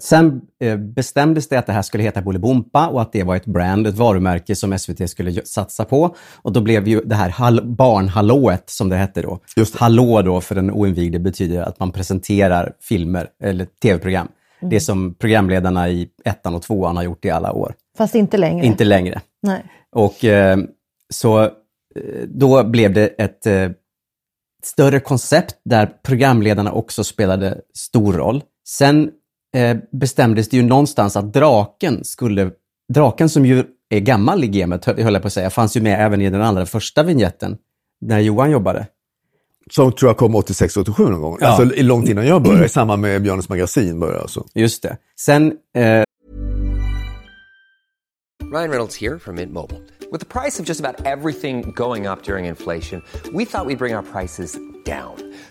Sen eh, bestämdes det att det här skulle heta Bolibompa och att det var ett brand, ett varumärke som SVT skulle satsa på. Och då blev ju det här hall- barnhallået, som det hette då. Just det. Hallå då för den oinvigde betyder att man presenterar filmer eller tv-program. Det som programledarna i ettan och tvåan har gjort i alla år. Fast inte längre. Inte längre. Nej. Och eh, så eh, då blev det ett eh, större koncept där programledarna också spelade stor roll. Sen eh, bestämdes det ju någonstans att draken skulle, draken som ju är gammal i gamet, hö- höll jag på att säga, fanns ju med även i den allra första vignetten när Johan jobbade. Som tror jag kom 86-87 någon gång. Ja. Alltså långt innan jag började, i samband med Björnes magasin började alltså. Just det. Sen eh, Ryan Reynolds here from Mint Mobile. With the price of just about everything going up during inflation, we thought we'd bring our prices down.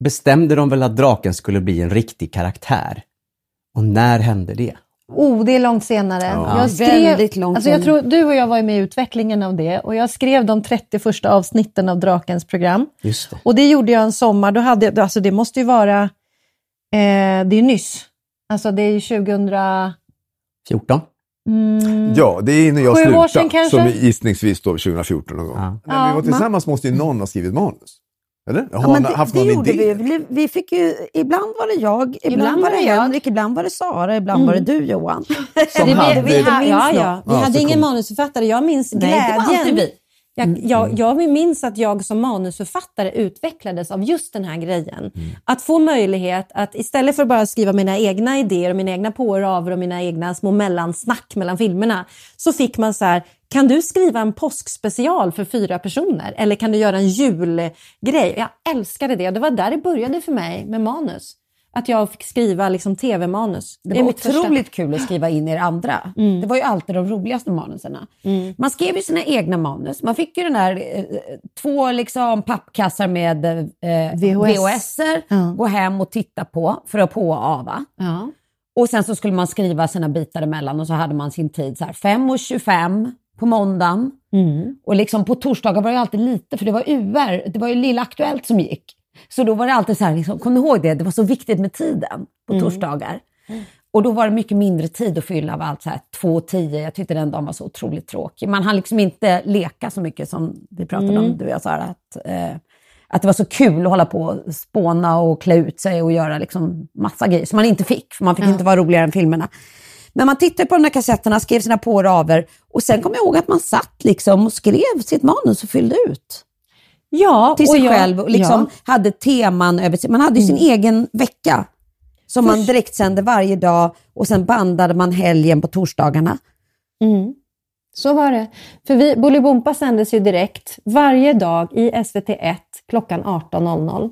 bestämde de väl att draken skulle bli en riktig karaktär. Och när hände det? Oh, det är långt senare. Ja. Jag Väldigt långt alltså jag tror Du och jag var med i utvecklingen av det och jag skrev de 30 första avsnitten av Drakens program. Just det. Och det gjorde jag en sommar. Då hade jag, alltså det måste ju vara, eh, det är nyss. Alltså det är ju 2000... 14? Mm, Ja, det är när jag Sju år slutade. Som gissningsvis då 2014 någon gång. Ja. När Ja, vi var man- tillsammans måste ju någon ha skrivit manus. Eller? Har Ja, han men det, haft det någon gjorde idé? vi. vi. Fick ju, ibland var det jag, ibland, var det jag. Henrik, ibland var det Sara, ibland var det du Johan. Som vi, hade... vi, ha, ja, ja. vi Ja, hade ingen kom- manusförfattare. Jag minns Nej, det var glädjen. vi. Jag, jag, jag minns att jag som manusförfattare utvecklades av just den här grejen. Att få möjlighet att istället för att bara skriva mina egna idéer och mina egna på och aver och mina egna små mellansnack mellan filmerna, så fick man så här, kan du skriva en påskspecial för fyra personer? Eller kan du göra en julgrej? Jag älskade det det var där det började för mig med manus. Att jag fick skriva liksom tv-manus. Det är var mitt första- otroligt kul att skriva in er andra. Det var ju alltid de roligaste manuserna. Man skrev ju sina egna manus. Man fick ju den där eh, två liksom pappkassar med eh, VHS. VHS-er, Ja. gå hem och titta på för att på och ava. Ja. Och sen så skulle man skriva sina bitar emellan och så hade man sin tid så här 5.25 på måndagen. Mm. Och liksom på torsdagar var det alltid lite, för det var UR, det var ju Lilla Aktuellt som gick. Så då var det alltid så här, liksom, kom du ihåg det? Det var så viktigt med tiden på Mm. torsdagar. Och då var det mycket mindre tid att fylla av allt så här 2.10. Jag tyckte den dagen var så otroligt tråkig. Man hann liksom inte leka så mycket som vi pratade Mm. om, du och jag Sara. Att, eh, att det var så kul att hålla på och spåna och klä ut sig och göra liksom massa grejer som man inte fick, för man fick inte vara roligare än filmerna. Men man tittade på de här kassetterna, skrev sina på och raver och sen kom jag ihåg att man satt liksom och skrev sitt manus och fyllde ut Ja, till och sig jag- själv och liksom hade teman över sig. Man hade ju sin egen vecka som man direktsände varje dag och sen bandade man helgen på torsdagarna. Mm. Så var det. För vi, Bolibompa sändes ju direkt varje dag i SVT1 klockan 18.00.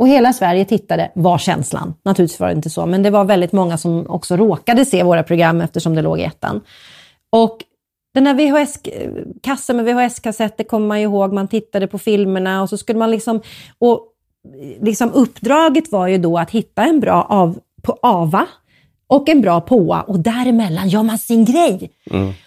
Och hela Sverige tittade, var känslan. Naturligtvis var det inte så, men det var väldigt många som också råkade se våra program eftersom det låg i ettan. Och den här VHS-kassen med VHS-kassetter kommer man ju ihåg, man tittade på filmerna och så skulle man liksom... Och liksom uppdraget var ju då att hitta en bra av, på AVA och en bra PÅA och däremellan gör man sin grej.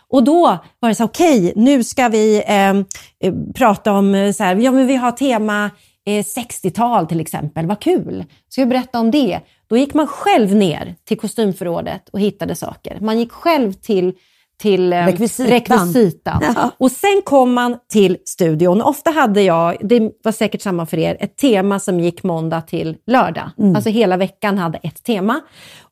Och då var det så okej, nu ska vi ehm, eh, prata om, eh, så här, ja men vi har tema eh, Eh, 60-tal till exempel, vad kul. Ska vi berätta om det? Då gick man själv ner till kostymförrådet och hittade saker. Man gick själv till till eh, Rekvisitan. rekvisitan. Ja. Och sen kom man till studion. Ofta hade jag, det var säkert samma för er, ett tema som gick måndag till lördag. Alltså hela veckan hade ett tema.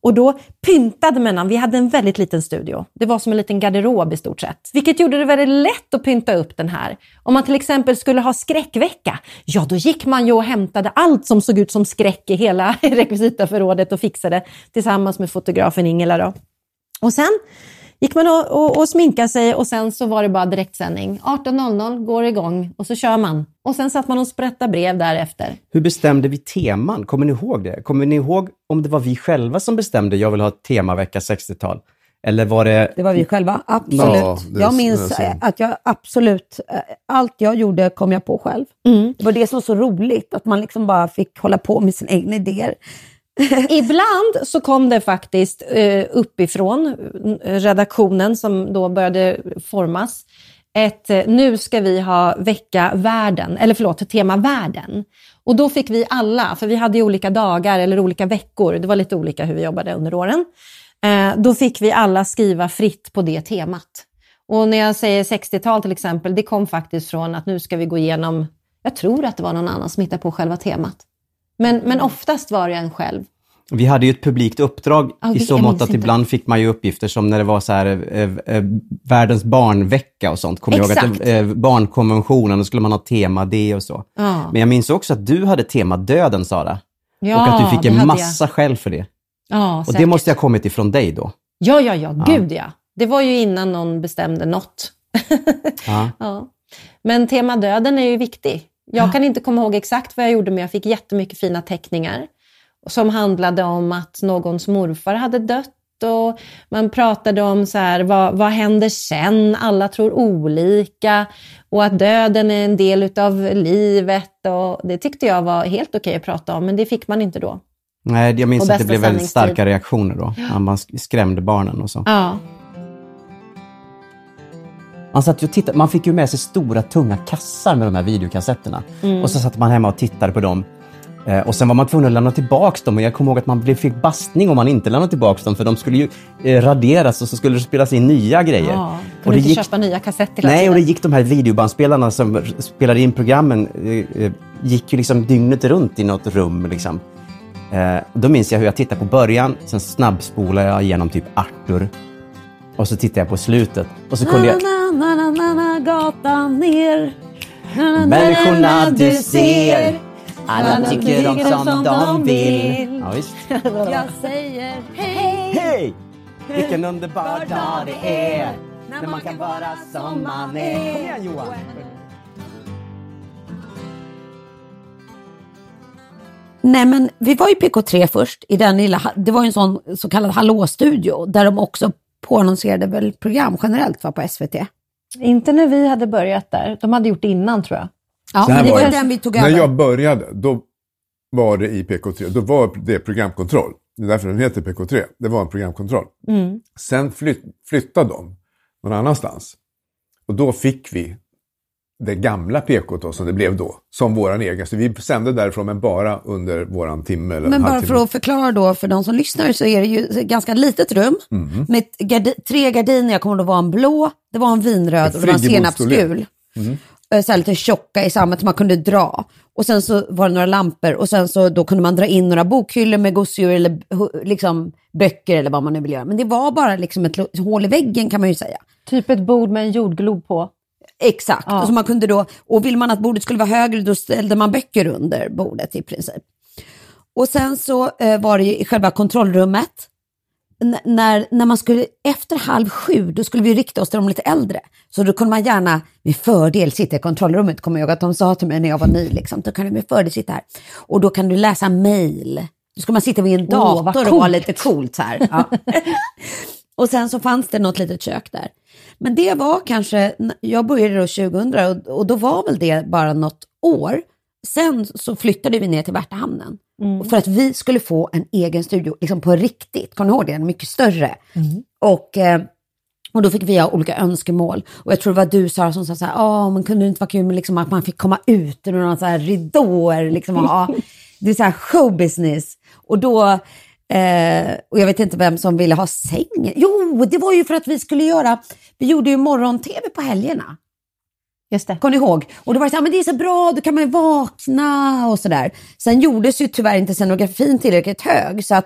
Och då pyntade man, vi hade en väldigt liten studio. Det var som en liten garderob i stort sett. Vilket gjorde det väldigt lätt att pynta upp den här. Om man till exempel skulle ha skräckvecka, ja då gick man ju och hämtade allt som såg ut som skräck i hela rekvisitaförrådet och fixade tillsammans med fotografen Ingela. Då. Och sen gick man och, och, och sminkade sig och sen så var det bara direktsändning. 18.00 går igång och så kör man. Och sen satt man och sprättade brev därefter. Hur bestämde vi teman? Kommer ni ihåg det? Kommer ni ihåg om det var vi själva som bestämde jag vill ha ett temavecka 60-tal? Eller var det... Det var vi själva, absolut. Ja, det- jag minns att jag absolut, eh, allt jag gjorde kom jag på själv. Det var det som var så roligt, att man liksom bara fick hålla på med sina egna idéer. Ibland så kom det faktiskt eh, uppifrån eh, redaktionen som då började formas. Ett, eh, nu ska vi ha vecka världen, eller förlåt, tema världen. Och då fick vi alla, för vi hade ju olika dagar eller olika veckor, det var lite olika hur vi jobbade under åren. Eh, då fick vi alla skriva fritt på det temat. Och när jag säger 60-tal till exempel, det kom faktiskt från att nu ska vi gå igenom, jag tror att det var någon annan som hittade på själva temat. Men, men oftast var det en själv. Vi hade ju ett publikt uppdrag Ja, i så mått att inte. ibland fick man ju uppgifter som när det var så här, eh, eh, världens barnvecka och sånt. Kommer jag ihåg att det, eh, barnkonventionen, då skulle man ha tema det och så. Ja. Men jag minns också att du hade tema döden, Sara. Ja, och att du fick en massa skäll för det. Ja, Och säkert. det måste ha kommit ifrån dig då. Ja, ja, ja, gud ja. Det var ju innan någon bestämde något. Ja. Men tema döden är ju viktig. Jag kan inte komma ihåg exakt vad jag gjorde, men jag fick jättemycket fina teckningar som handlade om att någons morfar hade dött och man pratade om så här, vad, vad händer sen? Alla tror olika och att döden är en del utav livet och det tyckte jag var helt okej att prata om, men det fick man inte då. Nej, jag minns att det blev väldigt starka reaktioner då. Man skrämde barnen och så. Ja, Man, satt ju och tittade, man fick ju med sig stora tunga kassar med de här videokassetterna. Mm. Och så satt man hemma och tittade på dem. Eh, och sen var man tvungen att lämna tillbaka dem. Och jag kommer ihåg att man fick bastning om man inte lämnade tillbaka dem. För de skulle ju eh, raderas och så skulle det spelas in nya grejer. ja. och kunde det inte köpa nya kassetter Nej, och det gick de här videobandspelarna som spelade in programmen, eh, gick ju liksom dygnet runt i något rum. Liksom. Och då minns jag hur jag tittade på början, sen snabbspolade jag igenom typ Arthur. Och så tittade jag på slutet. Och så kunde jag... Na, na, na, na, gatan ner. Na, na, na, Människorna na, du ser, alla tycker tycker som de vill. Ja, visst. Jag säger hej. Hej! Vilken underbar dag det är när man kan vara som man är. Kom igen Johan! Nej, men vi var i PK3 först, i den lilla, det var ju en sån så kallad hallåstudio, där de också påannonserade väl program generellt va, på SVT. Inte när vi hade börjat där. De hade gjort det innan tror jag. Ja, Så här men det var det. den vi tog När över. jag började, då var det i PK3, då var det programkontroll. Det är därför den heter PK3. Det var en programkontroll. Sen flytt, flyttade de någon annanstans. Och då fick vi det gamla PK då, som det blev då, som våran egen. Så vi sände därifrån, men bara under våran timme eller Men en bara för att förklara då för de som lyssnar så är det ju ett ganska litet rum Mhm. med gardi- tre gardiner. Jag kommer ihåg det var en blå, det var en vinröd och det var en senapsgul. Eh, Så här lite tjocka i samma, som man kunde dra. Och sen så var det några lampor och sen så då kunde man dra in några bokhyllor med gosedjur eller liksom böcker eller vad man nu vill göra. Men det var bara liksom ett hål i väggen kan man ju säga. Typ ett bord med en jordglob på. Exakt, Ja. och, så man kunde då, och vill man att bordet skulle vara högre då ställde man böcker under bordet i princip. Och sen så eh, var det ju i själva kontrollrummet. När, när man skulle, efter halv sju, då skulle vi rikta oss till de lite äldre. Så då kunde man gärna med fördel sitta i kontrollrummet, kommer jag ihåg att de sa till mig när jag var ny. Liksom. Då kan du med fördel sitta här. Och då kan du läsa mail. Då ska man sitta vid en dator och vara coolt. lite coolt så här. Ja. Och sen så fanns det något litet kök där. Men det var kanske, jag började då 2000 och, och då var väl det bara något år. Sen så flyttade vi ner till Värtahamnen. Och för att vi skulle få en egen studio, liksom på riktigt. Kommer du ihåg det? En mycket större. Och, eh, och då fick vi ha olika önskemål. Och jag tror det var du Sara som sa så här, åh men kunde det inte vara kul med liksom att man fick komma ut ur några så här ridåer liksom och ha, det är så här showbusiness. Och då Eh, och jag vet inte vem som ville ha sängen. Jo, det var ju för att vi skulle göra, vi gjorde ju morgon-tv på helgerna. Just det. Kommer ni ihåg? Och då var det så här, men det är så bra, då kan man ju vakna och sådär. Sen gjordes ju tyvärr inte scenografin tillräckligt hög, så att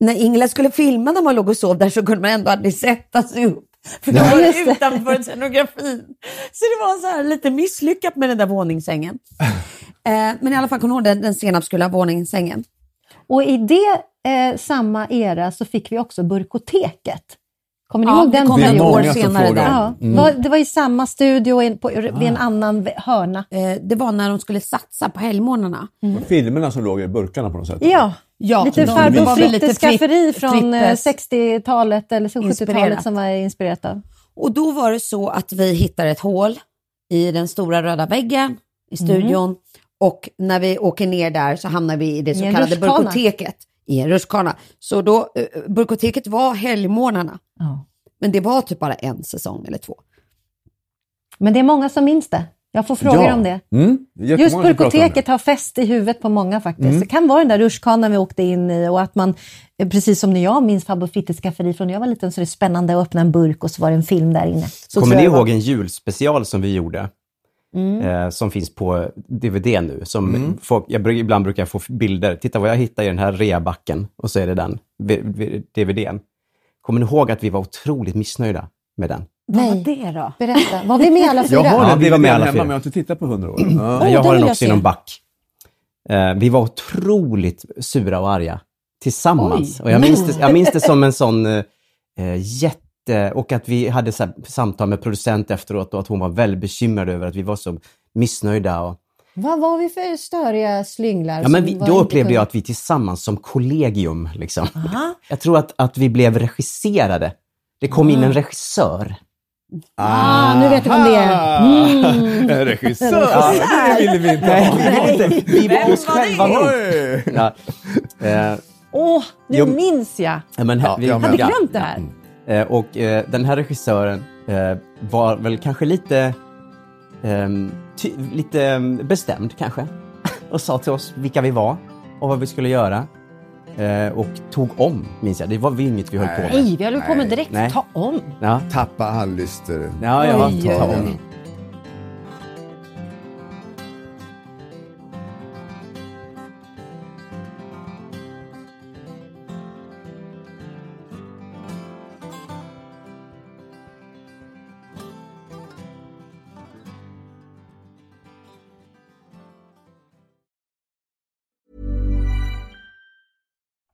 när Ingela skulle filma när man låg och sov där så kunde man ändå aldrig sätta sig upp. För då var det utanför scenografin. Så det var så här lite misslyckat med den där våningssängen. Eh, men i alla fall, kommer ihåg den, den senapsgula våningssängen? Och i det eh, samma era så fick vi också Burkoteket. Kommer ni Ja, ihåg den kom perioden? år många senare där. Ja, Mm. det var i samma studio en- på, vid en annan hörna. Eh, det var när de skulle satsa på helgmånaderna. Filmerna som låg i burkarna på något sätt. Ja, Ja, lite farbror Frittes skafferi från eh, Frittes. 60-talet eller så 70-talet Inspirerat. som var inspirerat av. Och då var det så att vi hittade ett hål i den stora röda väggen i studion. Och när vi åker ner där så hamnar vi i det så kallade burkoteket. I en rutschkana. Så då, eh, burkoteket var helgmånaderna. Men det var typ bara en säsong eller två. Men det är många som minns det. Jag får frågor Ja. om det. Mm. Jättemånga Just som pratar om Burkoteket har fäst i huvudet på många faktiskt. Mm. Det kan vara den där rutschkanan vi åkte in i och att man, eh, precis som när jag minns farbror Frittes skafferi från när jag var liten, så är det spännande att öppna en burk och så var det en film där inne. Så Kommer tror ni jag det var. ihåg en julspecial som vi gjorde? Eh, som finns på DVD nu. Som Mm. folk, jag, ibland brukar jag få bilder. Titta vad jag hittar i den här reabacken. Och så är det den DVDn. Kommer ni ihåg att vi var otroligt missnöjda med den? Vad var Nej. det då? Berätta, var vi med alla Jag fyra? har Ja, den vi var med alla hemma, fyra. men jag har inte tittat på hundra år. Ja. jag den har den jag också i någon back. Eh, vi var otroligt sura och arga tillsammans. Oj. Och jag, minns det, jag minns det som en sån eh, jätte... Och att vi hade så här, samtal med producent efteråt och att hon var väldigt bekymrad över att vi var så missnöjda. Och, Vad var vi för störiga slynglar? ja, men vi, då upplevde kunde- jag att vi tillsammans som kollegium, liksom. Aha. Jag tror att, att vi blev regisserade. Det kom in en regissör. Ah, nu vet jag vem det är. Mm. En regissör! Det ville vi inte ha. vi var, inte, vi var oss själva nog. Ja. Eh, Åh, nu Jo. minns jag. ja, men, Ja, vi, jag. Hade ja. glömt det här. Eh, och eh, den här regissören eh, var väl kanske lite, ehm, ty, lite ehm, bestämd kanske. och sa till oss vilka vi var och vad vi skulle göra. Eh, och tog om, minns jag. Det var inget vi höll på med. Nej, vi höll på med direkt. Nej. Ta om. Ja, Tappa all lyster. ja, ja. Ta om.